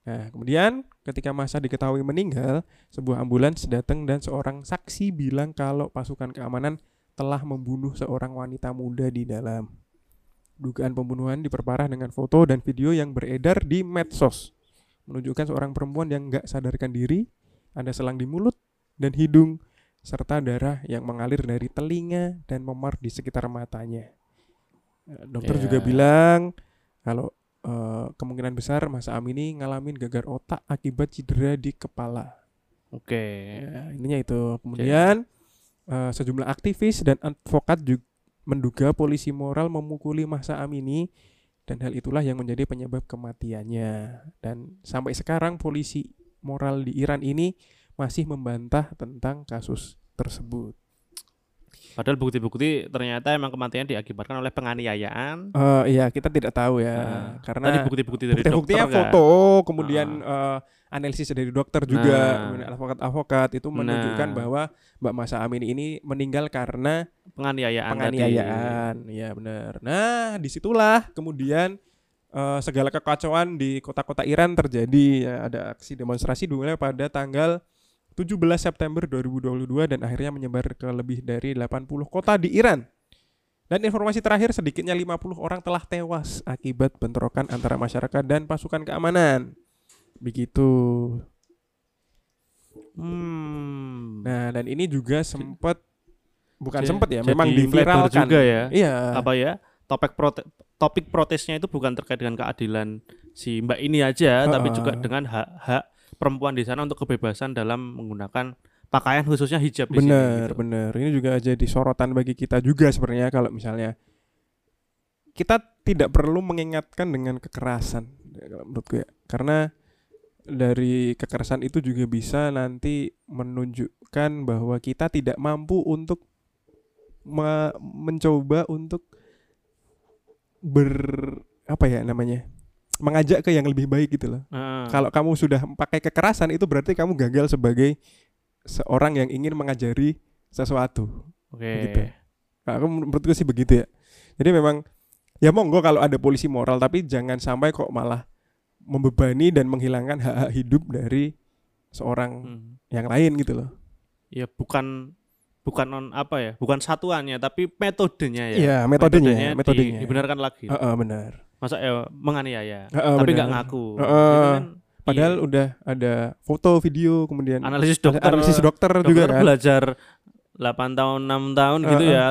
Nah, kemudian ketika masa diketahui meninggal, sebuah ambulans datang dan seorang saksi bilang kalau pasukan keamanan telah membunuh seorang wanita muda di dalam. Dugaan pembunuhan diperparah dengan foto dan video yang beredar di medsos menunjukkan seorang perempuan yang nggak sadarkan diri, ada selang di mulut dan hidung, serta darah yang mengalir dari telinga dan memar di sekitar matanya. Eh, Dokter Ya. juga bilang kalau eh, kemungkinan besar Mas Am ini ngalamin gagar otak akibat cedera di kepala. Oke. Ya, ininya itu. Kemudian eh, sejumlah aktivis dan advokat juga menduga polisi moral memukuli Masa Amini dan hal itulah yang menjadi penyebab kematiannya. Dan sampai sekarang polisi moral di Iran ini masih membantah tentang kasus tersebut. Padahal bukti-bukti ternyata emang kematian diakibatkan oleh penganiayaan. Eh iya, kita tidak tahu ya Nah, karena Tadi bukti-bukti dari bukti-buktinya dokter kan? foto, kemudian eh, analisis dari dokter juga, Nah. advokat-advokat itu menunjukkan Nah. bahwa Mbak Masa Amini ini meninggal karena penganiayaan, penganiayaan. Iya benar. Nah, di situlah kemudian eh, segala kekacauan di kota-kota Iran terjadi. Ya, ada aksi demonstrasi dimulai pada tanggal 17 September 2022 dan akhirnya menyebar ke lebih dari 80 kota di Iran. Dan informasi terakhir sedikitnya 50 orang telah tewas akibat bentrokan antara masyarakat dan pasukan keamanan. Begitu. Hmm. Nah, dan ini juga sempat bukan sempat ya, memang diviralkan juga ya. Iya. Apa ya? Topik prote topik protesnya itu bukan terkait dengan keadilan si Mbak ini aja, tapi Ha-ha. juga dengan hak-hak perempuan di sana untuk kebebasan dalam menggunakan pakaian khususnya hijab di sini. Bener, gitu. bener. Ini juga jadi sorotan bagi kita juga sebenarnya kalau misalnya kita tidak perlu mengingatkan dengan kekerasan ya, kalau menurutku ya. Karena dari kekerasan itu juga bisa nanti menunjukkan bahwa kita tidak mampu untuk me- mencoba untuk ber apa ya namanya mengajak ke yang lebih baik gitu loh. Heeh. Kalau kamu sudah pakai kekerasan itu berarti kamu gagal sebagai seorang yang ingin mengajari sesuatu. Oke. gitu. Nah, aku menurutku sih begitu ya. Jadi memang ya monggo kalau ada polisi moral tapi jangan sampai kok malah membebani dan menghilangkan hak-hak hidup dari seorang Hmm. yang lain gitu loh. Ya bukan bukan non apa ya, bukan satuannya tapi metodenya ya. Iya, metodenya, di- metodenya. dibenarkan lagi. Heeh, benar. Masa ya menganiaya, Heeh, tapi nggak ngaku. Heeh. Itu kan Padahal iya. udah ada foto, video, kemudian analisis dokter, analisis dokter, dokter juga kan. belajar 8 tahun 6 tahun gitu Heeh. ya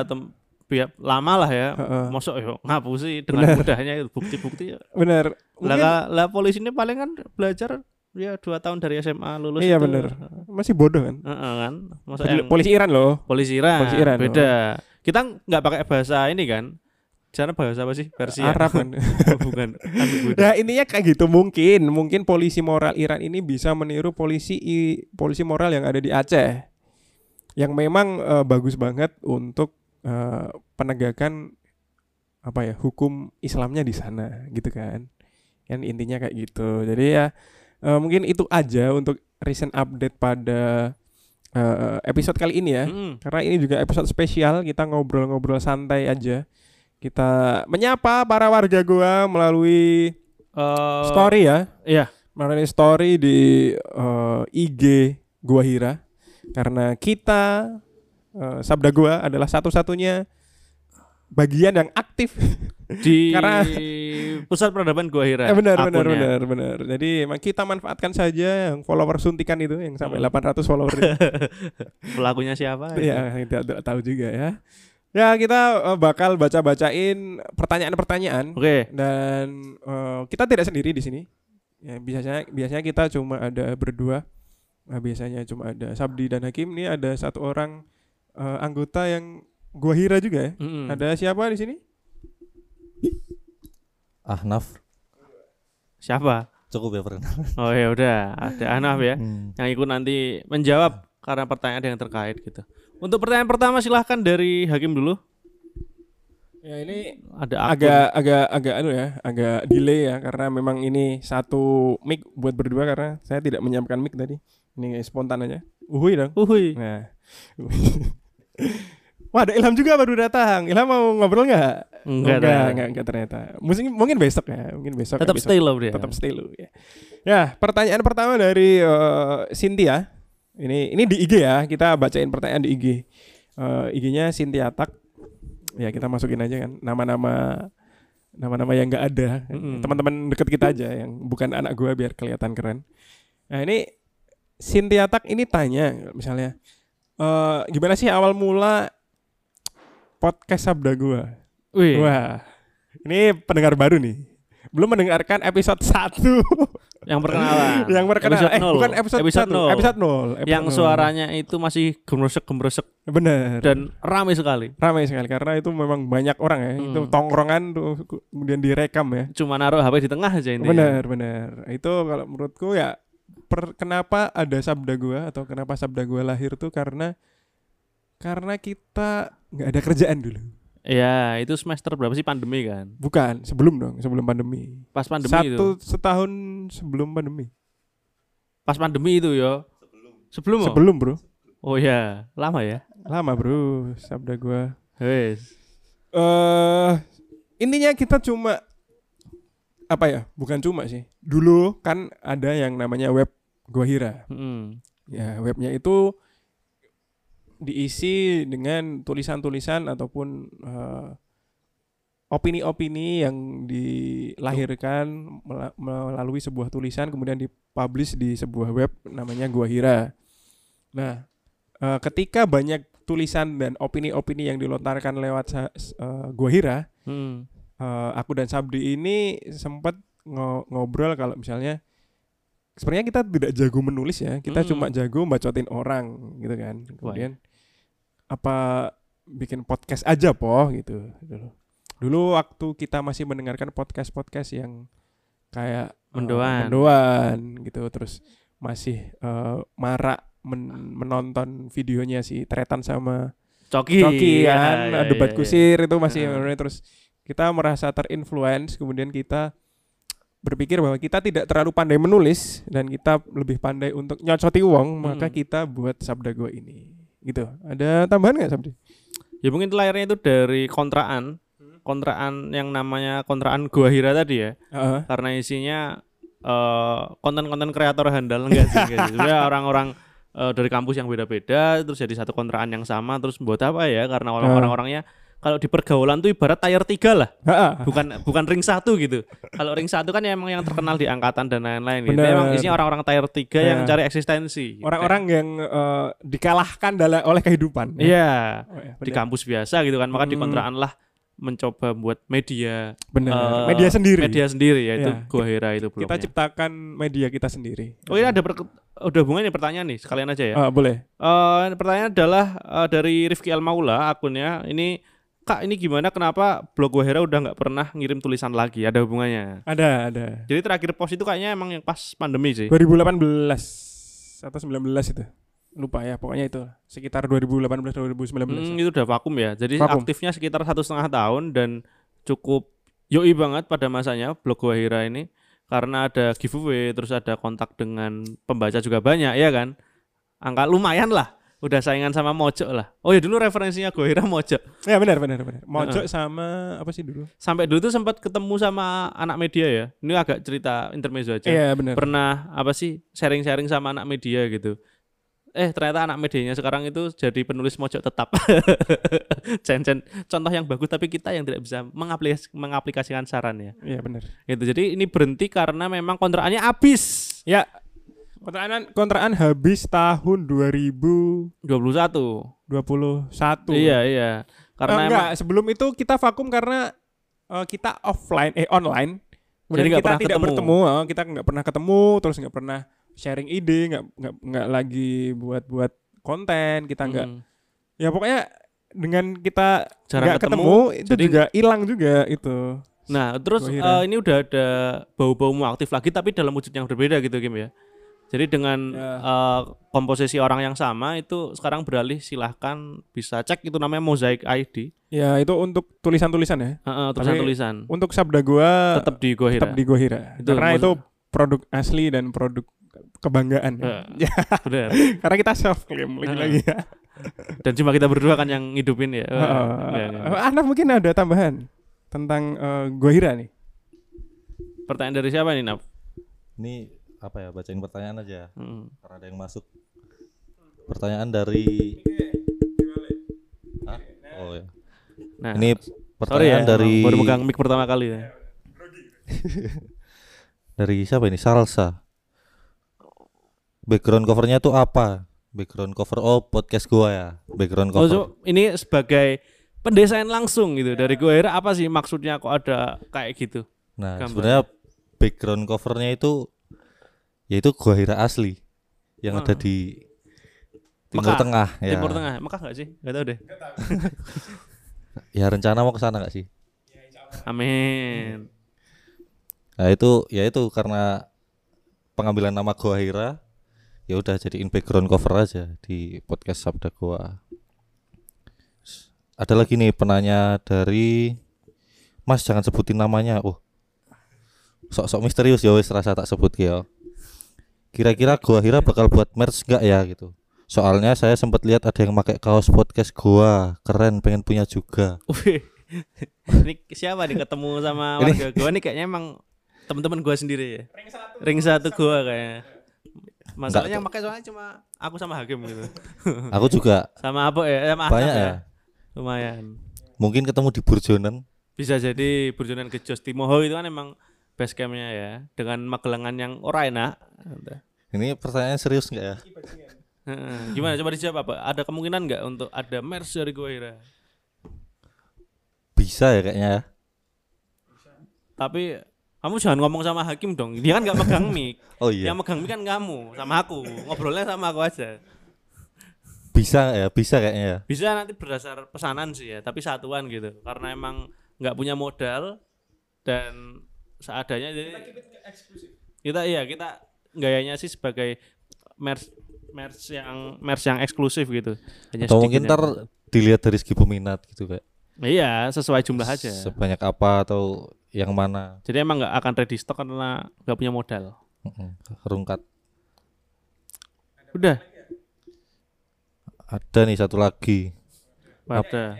biar lama lah ya Heeh. mosok yo ngapusi dengan Benar. mudahnya itu bukti-bukti ya. Benar. lah polisi ini paling kan belajar ya dua tahun dari SMA lulus Iya, itu. benar. masih bodoh kan. Heeh, kan masa yang Polisi Iran loh. polisi Iran, polisi Iran, beda kita nggak pakai bahasa ini kan cara bahasa apa sih? Persia Arab kan. Oh, bukan. Kan beda. Nah intinya kayak gitu. Mungkin mungkin polisi moral Iran ini bisa meniru polisi i- polisi moral yang ada di Aceh. Yang memang eh, bagus banget untuk eh, penegakan apa ya hukum Islamnya di sana gitu kan. Kan intinya kayak gitu. Jadi ya eh, mungkin itu aja untuk recent update pada eh, episode kali ini ya. Mm-mm. karena ini juga episode spesial kita ngobrol-ngobrol santai aja kita menyapa para warga gua melalui Eh, story ya iya melalui story di eh, IG gua Hira karena kita eh, sabda gua adalah satu-satunya bagian yang aktif di Karena- pusat peradaban Gua Hira. Eh, benar benar akunnya. benar benar. Jadi emang kita manfaatkan saja yang follower suntikan itu yang sampai Hmm. 800 follower. Pelakunya siapa? ya, tidak tahu juga ya. Ya, kita eh, bakal baca-bacain pertanyaan-pertanyaan Oke. dan eh, kita tidak sendiri di sini. Ya, biasanya biasanya kita cuma ada berdua. Nah, biasanya cuma ada Sabdi dan Hakim. Ini ada satu orang eh, anggota yang gua hira juga ya. Mm-mm. Ada siapa di sini? Ahnaf Siapa? cukup ya perkenalan. Oh ya udah, ada Anaf ya. Hmm. yang ikut nanti menjawab karena pertanyaan yang terkait gitu. Untuk pertanyaan pertama silahkan dari Hakim dulu. Ya, ini Ada akun. agak agak agak anu ya, agak delay ya karena memang ini satu mic buat berdua karena saya tidak menyiapkan mic tadi. Ini spontan aja. Uhui dong. Uhuy. Nah. Wah, ada Ilham juga baru datang. Ilham mau ngobrol nggak? Enggak, enggak, enggak. enggak, enggak ternyata. Mungkin mungkin besok ya, mungkin besok. Tetap besok. stay low dia. Tetap stay lu ya. Ya, pertanyaan pertama dari eh, Cynthia. Ini ini di IG ya, kita bacain pertanyaan di IG. Eh, IG-nya Cynthia Tak. Ya, kita masukin aja kan nama-nama nama-nama yang enggak ada. Teman-teman deket kita aja yang bukan anak gua biar kelihatan keren. Nah, ini Cynthia Tak ini tanya misalnya eh gimana sih awal mula podcast Sabda gua? Wih. Wah, ini pendengar baru nih. Belum mendengarkan episode 1 Yang perkenalan. yang perkenalan. Episode eh, bukan episode, Episode 1, nol. episode 0. episode yang suaranya itu masih gemrosek-gemrosek bener dan dan ramai sekali. ramai sekali karena itu memang banyak orang ya. Itu Hmm. tongkrongan tuh kemudian direkam ya. Cuma naruh HP di tengah aja ini. Bener, bener. Itu kalau menurutku ya per- kenapa ada sabda gua atau kenapa sabda gua lahir tuh karena karena kita nggak ada kerjaan dulu. Ya, itu semester berapa sih pandemi kan? Bukan, sebelum dong, sebelum pandemi. Pas pandemi Satu itu. setahun sebelum pandemi. Pas pandemi itu ya. Sebelum. oh? Sebelum, Bro. Oh ya, lama ya. Lama, Bro, sabda gua. Wes. eh intinya kita cuma apa ya? Bukan cuma sih. Dulu kan ada yang namanya web Gua Hira. Mm. Ya, webnya itu diisi dengan tulisan-tulisan ataupun eh, opini-opini yang dilahirkan mela- melalui sebuah tulisan kemudian dipublish di sebuah web namanya Gua Hira. Nah, eh, ketika banyak tulisan dan opini-opini yang dilontarkan lewat s- eh, Gua Hira, Mm. eh, aku dan Sabdi ini sempat ngo- ngobrol kalau misalnya sebenarnya kita tidak jago menulis ya, kita Hmm. cuma jago bacotin orang gitu kan. Kemudian apa bikin podcast aja po gitu dulu. Dulu waktu kita masih mendengarkan podcast-podcast yang kayak eh, Mendoan. mendoan gitu terus masih eh, marak men- menonton videonya si Tretan sama Coki. Coki Ya, kan, ya, debat ya, ya. kusir itu masih Nah. terus kita merasa terinfluence kemudian kita berpikir bahwa kita tidak terlalu pandai menulis dan kita lebih pandai untuk nyocoti uang maka Hmm. kita buat sabda gua ini gitu ada tambahan nggak sabdi Ya mungkin lahirnya itu dari kontraan. Kontraan yang namanya kontraan Gua Hira tadi ya. Heeh. Karena isinya eh, konten-konten kreator handal enggak sih, enggak sih. Sebenarnya orang-orang eh, dari kampus yang beda-beda terus jadi satu kontraan yang sama terus buat apa ya? Karena orang- Ah. Kalau di pergaulan tuh ibarat tier 3 lah, bukan bukan ring satu gitu. Kalau ring satu kan emang yang terkenal di angkatan dan lain-lain gitu. Emang isinya orang-orang tier 3 yang Ya. cari eksistensi. orang-orang yang eh, dikalahkan dalam oleh kehidupan ya. Iya, Oh, ya, di kampus biasa gitu kan. Maka di Hmm. kontraan lah mencoba buat media benar eh, media sendiri media sendiri yaitu Iya. Gua Hira itu kita blognya. ciptakan media kita sendiri Oh ini ada ber- udah hubungannya pertanyaan nih sekalian aja ya. Ah, boleh Eh, pertanyaan adalah eh, dari Rifki Al Maula akunnya ini Kak ini gimana kenapa blog Gua Hira udah nggak pernah ngirim tulisan lagi ada hubungannya. ada ada Jadi terakhir post itu kayaknya emang yang pas pandemi sih. 2018 atau 19 itu lupa ya pokoknya itu sekitar 2018 2019 Hmm, itu udah vakum ya. Jadi Vakum. aktifnya sekitar satu setengah tahun dan cukup yoi banget pada masanya blog Gua Hira ini karena ada giveaway terus ada kontak dengan pembaca juga banyak ya kan. Angka lumayan lah. Udah saingan sama Mojok lah. Oh ya dulu referensinya Gua Hira Mojok. ya benar benar benar mojok sama apa sih dulu Sampai dulu tuh sempat ketemu sama anak media ya. Ini agak cerita intermezzo aja. iya benar Pernah apa sih sharing-sharing sama anak media gitu. eh ternyata anak medianya sekarang itu jadi penulis mojok tetap. Cen-cen contoh yang bagus tapi kita yang tidak bisa mengaplikas- mengaplikasikan saran ya. Iya benar. Gitu. Jadi ini berhenti karena memang kontrakannya habis. Ya. Kontrakan kontrakan habis tahun 2021. 21. Iya, iya. Karena Eh, enggak, emang sebelum itu kita vakum karena eh, kita offline eh online. Kemudian Jadi kita pernah tidak ketemu. bertemu, eh, kita nggak pernah ketemu, terus nggak pernah sharing ide, nggak nggak nggak lagi buat-buat konten, kita nggak mm, ya pokoknya dengan kita Jarang nggak ketemu, ketemu, itu jadi- juga hilang juga itu. Nah, terus eh, ini udah ada bau-bau mu aktif lagi tapi dalam wujud yang berbeda gitu Kim ya. Jadi dengan Ya. eh, komposisi orang yang sama itu sekarang beralih silahkan bisa cek itu namanya Mosaic ID. Ya itu untuk tulisan-tulisan ya. Heeh, tulisan-tulisan. Untuk sabda gua Tetap di Gohira. tetap di Gohira. Itu karena itu produk asli dan produk kebanggaan. ya. Eh, Ya, benar. karena kita self claim lagi-lagi ya. Dan cuma kita berdua kan yang ngidupin ya. Heeh. Enggak, enggak. Anda mungkin ada tambahan tentang eh, Gohira nih. Pertanyaan dari siapa nih, Nap? Ini apa ya? Bacain pertanyaan aja. Mm. Karena ada yang masuk. Pertanyaan dari Hah? Oh ya. Nah, Ini sorry ya, pertanyaan dari baru megang mic pertama kali ya. dari siapa ini? Salsa. Background covernya tuh apa? Background cover oh podcast gua ya. Background Oh, cover. so, ini sebagai pendesain langsung gitu dari Gohira apa sih maksudnya kok ada kayak gitu? Nah, gambar. sebenarnya background covernya itu yaitu gua Hira asli yang ada Hmm. di Timur Mekah. Tengah ya. Timur Tengah, Mekah nggak sih? Gak tahu deh. Ya rencana mau ke sana gak sih? Amin. Nah, itu ya itu karena pengambilan nama gua Hira ya udah jadiin background cover aja di podcast Sabda Gua. Ada lagi nih penanya dari Mas jangan sebutin namanya. Oh. Sok-sok misterius ya wis rasa tak sebut ya. Kira-kira Gua Hira bakal buat merch enggak ya gitu. Soalnya saya sempat lihat ada yang pakai kaos podcast gua, keren pengen punya juga. Ini siapa nih ketemu sama Ini- warga gua nih kayaknya emang teman-teman gua sendiri ya. Ring satu gua kayaknya. Masalahnya yang pakai soalnya cuma aku sama Hakim gitu. Aku juga sama apa ya? Sama Ahnaf banyak ya. Lumayan. Mungkin ketemu di Burjonan. Bisa jadi Burjonan ke Jos Timoho itu kan emang base campnya ya dengan magelangan yang ora enak. Ini pertanyaan serius enggak ya? Gimana coba dijawab apa? Ada kemungkinan nggak untuk ada merch dari Gohira? Bisa ya kayaknya ya. Tapi kamu jangan ngomong sama Hakim dong. Dia kan nggak megang mic. Oh iya. Yang megang mic kan kamu sama aku. Ngobrolnya sama aku aja. Bisa ya, bisa kayaknya ya. Bisa nanti berdasar pesanan sih ya, tapi satuan gitu. Karena emang nggak punya modal dan seadanya jadi kita iya kita gayanya sih sebagai merch merch yang merch yang eksklusif gitu. Hanya Atau mungkin sedikit ntar dilihat dari segi peminat gitu kayak yang- Iya, sesuai jumlah aja. sebanyak apa atau yang mana. Jadi emang nggak akan ready stock karena nggak punya modal. Mm-mm, Rungkat. Udah, Ada nih satu lagi. pada.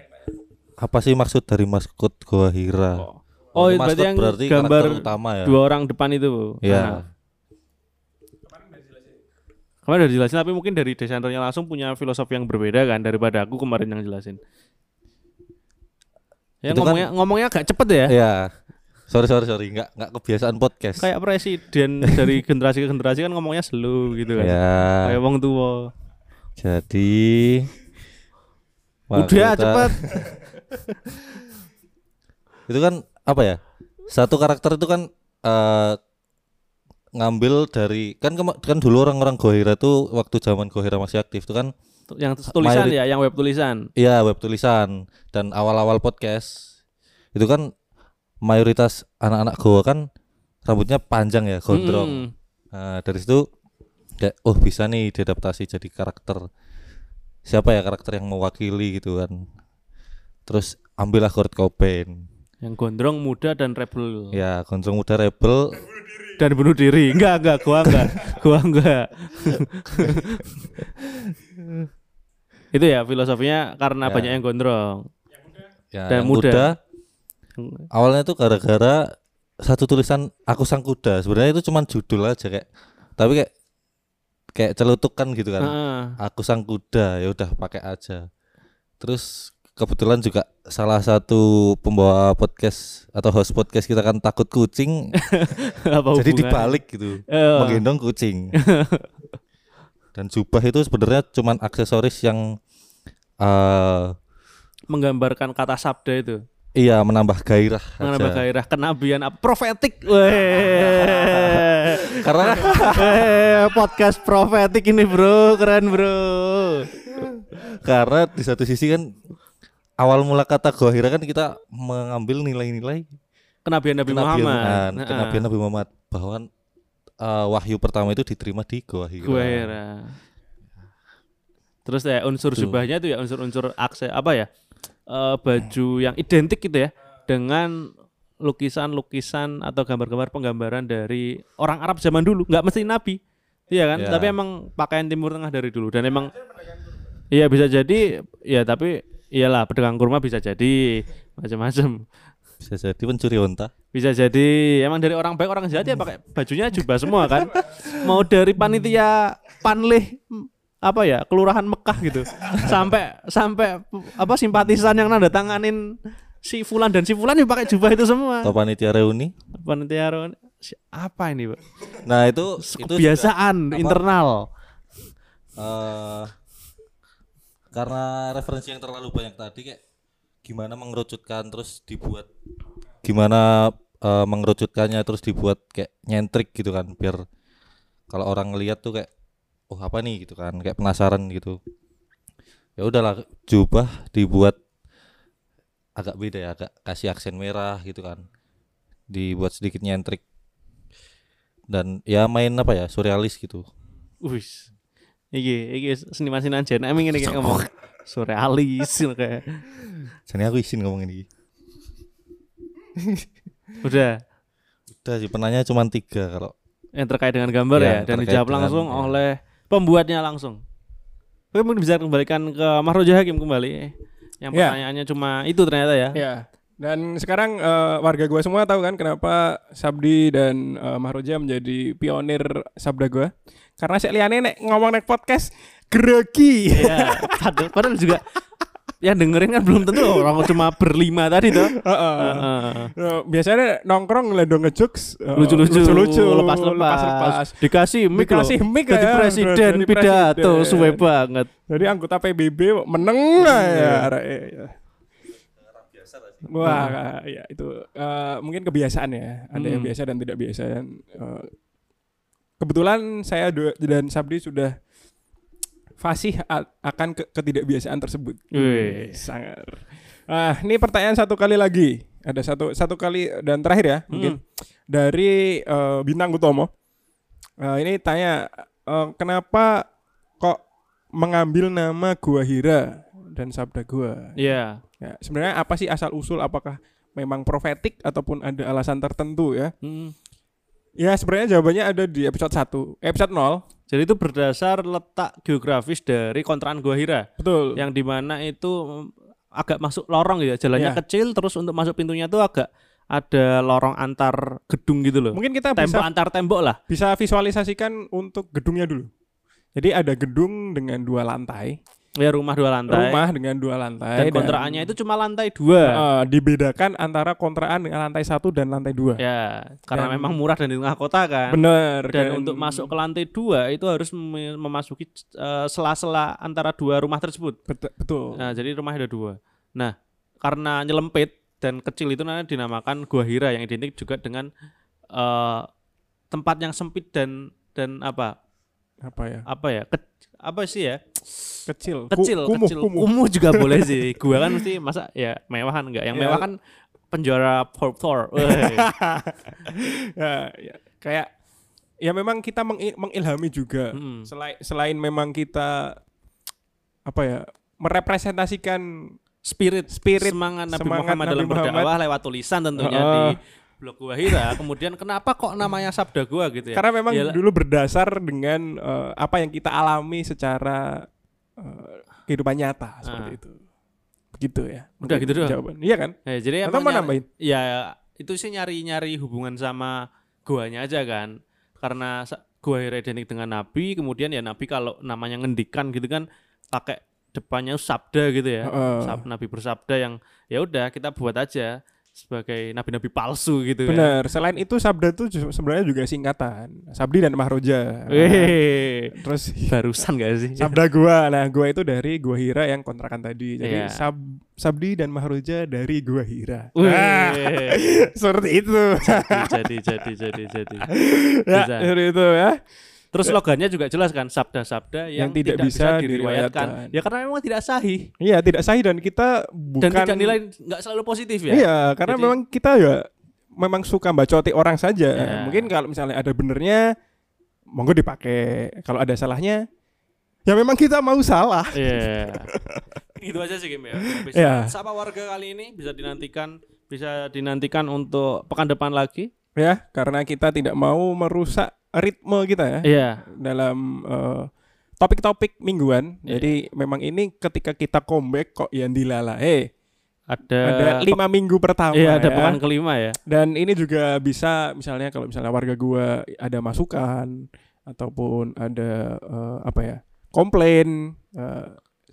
Apa sih maksud dari maskot Goa Hira? Oh, oh itu berarti yang berarti gambar utama ya. dua orang depan itu. Iya. Nah, kemarin udah dijelasin tapi mungkin dari desainernya langsung punya filosofi yang berbeda kan daripada aku kemarin yang jelasin. Ya Itu kan- ngomongnya ngomongnya agak cepet ya. Iya. Sorry sorry sorry, nggak nggak kebiasaan podcast. Kayak presiden dari generasi ke generasi kan ngomongnya slow gitu kan. Ya. Kayak wong tua. Jadi Udah cepet. itu kan apa ya? Satu karakter itu kan eh ngambil dari kan kan dulu orang-orang Gohira tuh waktu zaman Gohira masih aktif tuh kan Yang tulisan Mayori- ya, yang web tulisan. iya web tulisan. Dan awal-awal podcast itu kan mayoritas anak-anak Goa kan rambutnya panjang ya gondrong. Mm-mm. nah dari situ kayak oh bisa nih diadaptasi jadi karakter. Siapa ya karakter yang mewakili gitu kan? Terus ambillah Kurt Cobain Yang gondrong, muda dan rebel. ya gondrong muda rebel Dan bunuh diri. Enggak, enggak, gua enggak. gua enggak. Itu ya filosofinya karena Ya. banyak yang gondrong. ya Dan yang muda. muda awalnya tuh gara-gara satu tulisan aku sang kuda sebenarnya itu cuman judul aja kayak tapi kayak kayak celutukan gitu kan. Heeh. Aku sang kuda, ya udah pakai aja. Terus kebetulan juga salah satu pembawa podcast atau host podcast kita kan takut kucing, Apa jadi dibalik gitu, Eh, menggendong kucing. Dan jubah itu sebenarnya cuman aksesoris yang eh menggambarkan kata sabda itu. iya menambah gairah Menambah aja. gairah kenabian? Profetik. Karena podcast profetik ini, Bro. Keren, Bro. karena di satu sisi kan awal mula kata gohira kan kita mengambil nilai-nilai Kenabian Nabi kenabian Muhammad. ah, Heeh. kenabian Nabi Muhammad bahwa eh, wahyu pertama itu diterima di Goa Hira. Gua heran. Terus ya unsur Tuh. jubahnya itu ya unsur-unsur akse apa ya? Eh, baju yang identik gitu ya dengan lukisan-lukisan atau gambar-gambar penggambaran dari orang Arab zaman dulu, nggak mesti nabi. Iya kan? Ya. Tapi emang pakaian Timur Tengah dari dulu dan emang Iya bisa jadi ya tapi iyalah pedagang kurma bisa jadi macam-macam. Bisa jadi pencuri onta. Bisa jadi emang dari orang baik orang jahat ya pakai bajunya jubah semua kan. Mau dari panitia panlih mm, apa ya kelurahan Mekah gitu sampai sampai apa simpatisan yang nanda tanganin si Fulan dan si Fulan ya pakai jubah itu semua. Atau panitia reuni. Panitia reuni- si- apa ini, Pak? Nah, itu itu juga, Kebiasaan apa? internal. Karena referensi yang terlalu banyak tadi kayak gimana mengerucutkan terus dibuat gimana eh, mengerucutkannya terus dibuat kayak nyentrik gitu kan biar kalau orang ngelihat tuh kayak oh apa nih? gitu kan kayak penasaran gitu. Ya udahlah jubah dibuat agak beda ya agak kasih aksen merah gitu kan dibuat sedikit nyentrik dan ya main apa ya surrealis gitu. Wis. Iki iki seniman-seniman Jen Eming ini kayak ngomong surrealis kayak jadi aku izin ngomong ini udah udah sih penanya cuma tiga kalau yang terkait dengan gambar Ya, ya, dan dijawab dengan- langsung ya. oleh pembuatnya langsung. Oke, mungkin bisa kembalikan ke Mahroja Hakim kembali. Yang Ya. pertanyaannya cuma itu ternyata ya. Ya. Dan sekarang eh, warga gua semua tahu kan kenapa Sabdi dan eh, Mahroja menjadi pionir sabda gua. Karena saya liane nek ngomong nek podcast grogi. Iya, padahal, padahal juga yang dengerin kan belum tentu orang cuma berlima tadi tuh. Heeh. Heeh. Eh, biasanya nongkrong ngelendong ngejokes eh, lucu-lucu, lucu-lucu, lepas-lepas, dikasih mic loh. Dikasih mic Jadi ya, presiden jadi pidato suwe banget. Jadi anggota PBB meneng lah ya. ya. Wah, ya itu eh, mungkin kebiasaan ya. Ada yang Hmm. biasa dan tidak biasa. Dan, eh, kebetulan saya dan Sabdi sudah fasih akan ke- ketidakbiasaan tersebut. Wih. sangat. Ah, ini pertanyaan satu kali lagi. Ada satu satu kali dan terakhir ya, mungkin dari eh, bintang Utomo. Eh, ini tanya eh, kenapa kok mengambil nama Gua Hira dan Sabda Gua? Iya. Ya, sebenarnya apa sih asal usul? Apakah memang profetik ataupun ada alasan tertentu ya? Hmm. Ya sebenarnya jawabannya ada di episode 1 Episode 0 Jadi itu berdasar letak geografis dari kontrakan Gua Hira. Betul. Yang di mana itu mm, agak masuk lorong gitu ya. Jalannya Ya. kecil terus untuk masuk pintunya tuh agak ada lorong antar gedung gitu loh. Mungkin kita tembok bisa antar tembok lah. bisa visualisasikan untuk gedungnya dulu. Jadi ada gedung dengan dua lantai ya rumah dua lantai Rumah dengan dua lantai dan kontraannya itu cuma lantai dua eh, Dibedakan antara kontraan dengan lantai satu dan lantai dua ya karena Dan- memang murah dan di tengah kota kan Bener dan kan? untuk masuk ke lantai dua itu harus mem- memasuki eh, sela-sela antara dua rumah tersebut Bet- Betul Nah, jadi rumahnya ada dua. Nah, karena nyelempit dan kecil itu namanya dinamakan Gua Hira yang identik juga dengan eh, tempat yang sempit dan dan apa? Apa ya Apa ya? Ke- apa sih ya? Kecil Ku- Kecil, kumuh, kecil. kumuh. Kumuh juga boleh sih. Gua kan mesti masa ya mewahan enggak? Yang Ya. mewah kan penjara Thor. Ya, ya, kayak ya memang kita mengi- mengilhami juga Mm-mm. selain selain memang kita apa ya merepresentasikan Spirit, Spirit, semangat Nabi semangat Muhammad Nabi dalam Muhammad. berdakwah lewat tulisan tentunya Heeh. di blog Gua Hira. Kemudian kenapa kok namanya Sabda Gua gitu ya? karena memang Yalah. dulu berdasar dengan eh, apa yang kita alami secara eh, kehidupan nyata seperti Ah. itu begitu ya Udah gitu doang? jawaban iya kan Ya, jadi Atau mau nambahin? Ya itu sih nyari-nyari hubungan sama goanya aja kan. Karena gua Hira identik dengan nabi, kemudian ya nabi kalau namanya ngendikan gitu kan pakai depannya sabda gitu ya. Sab- nabi bersabda yang ya udah kita buat aja sebagai nabi-nabi palsu gitu kan. Benar. Selain itu sabda itu sebenarnya juga singkatan. Sabdi dan Mahroja. Nah, terus barusan gak sih? sabda gua. Nah, gua itu dari Gua Hira yang kontrakan tadi. Jadi Iya. sab, Sabdi dan Mahroja dari Gua Hira. Nah, seperti itu. jadi jadi jadi jadi. ya, Bisa. seperti itu ya. Terus slogannya juga jelas kan sabda-sabda yang, Yang tidak bisa diriwayatkan. Ya karena memang tidak sahih Iya, tidak sahih dan kita bukan dan tidak nilai nggak selalu positif ya. Iya, karena Jadi- memang kita ya memang suka bacoti orang saja. Iya. Mungkin kalau misalnya ada benernya monggo dipakai. Kalau ada salahnya ya memang kita mau salah. Iya. gitu aja sih game ya. Bisa Iya. sapa warga kali ini bisa dinantikan bisa dinantikan untuk pekan depan lagi. Ya, karena kita tidak mau merusak ritme kita ya Iya. dalam eh, topik-topik mingguan. Iya. Jadi memang ini ketika kita comeback kok yang dilala. Eh, Ada ada lima minggu pertama Iya, ada ya. pekan kelima ya. Dan ini juga bisa misalnya kalau misalnya warga gua ada masukan ataupun ada eh, apa ya komplain eh,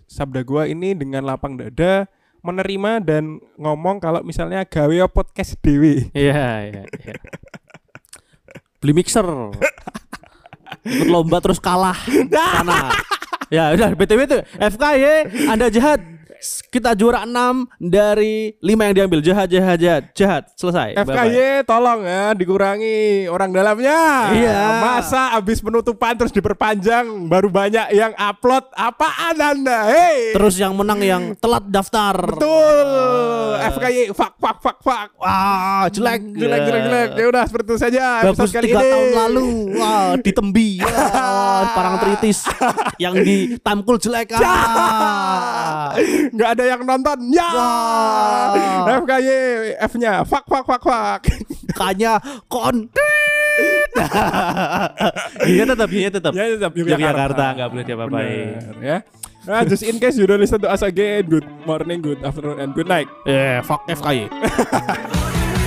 sabda gua ini dengan lapang dada menerima dan ngomong kalau misalnya gawe podcast dewi. Iya, iya, iya. Beli mixer. Ikut lomba terus kalah sana. Ya udah BTW itu FKY Anda jahat. Kita juara 6 dari 5 yang diambil. Jahat, jahat, jahat. Jahat. Selesai. FKY tolong ya dikurangi orang dalamnya. Iya. Masa abis penutupan terus diperpanjang baru banyak yang upload apaan Anda? Hei. Terus yang menang yang telat daftar. Betul. FKY fuck fuck fuck fuck. Wah, jelek, jelek jelek jelek ya udah seperti itu saja Bagus episode kali tiga ini. tahun lalu, wah ditembi, wah, parang tritis, yang di tamkul jelek, ah. Nggak ada yang nonton ya Wah. FKY F nya fuck fuck fuck fuck Kanya kon. Iya tetap, iya tetap. ya tetap Yogyakarta nggak boleh diapa-apain. Bener, ya nah just in case you don't listen to us again good morning good afternoon and good night Eh, fuck FKY.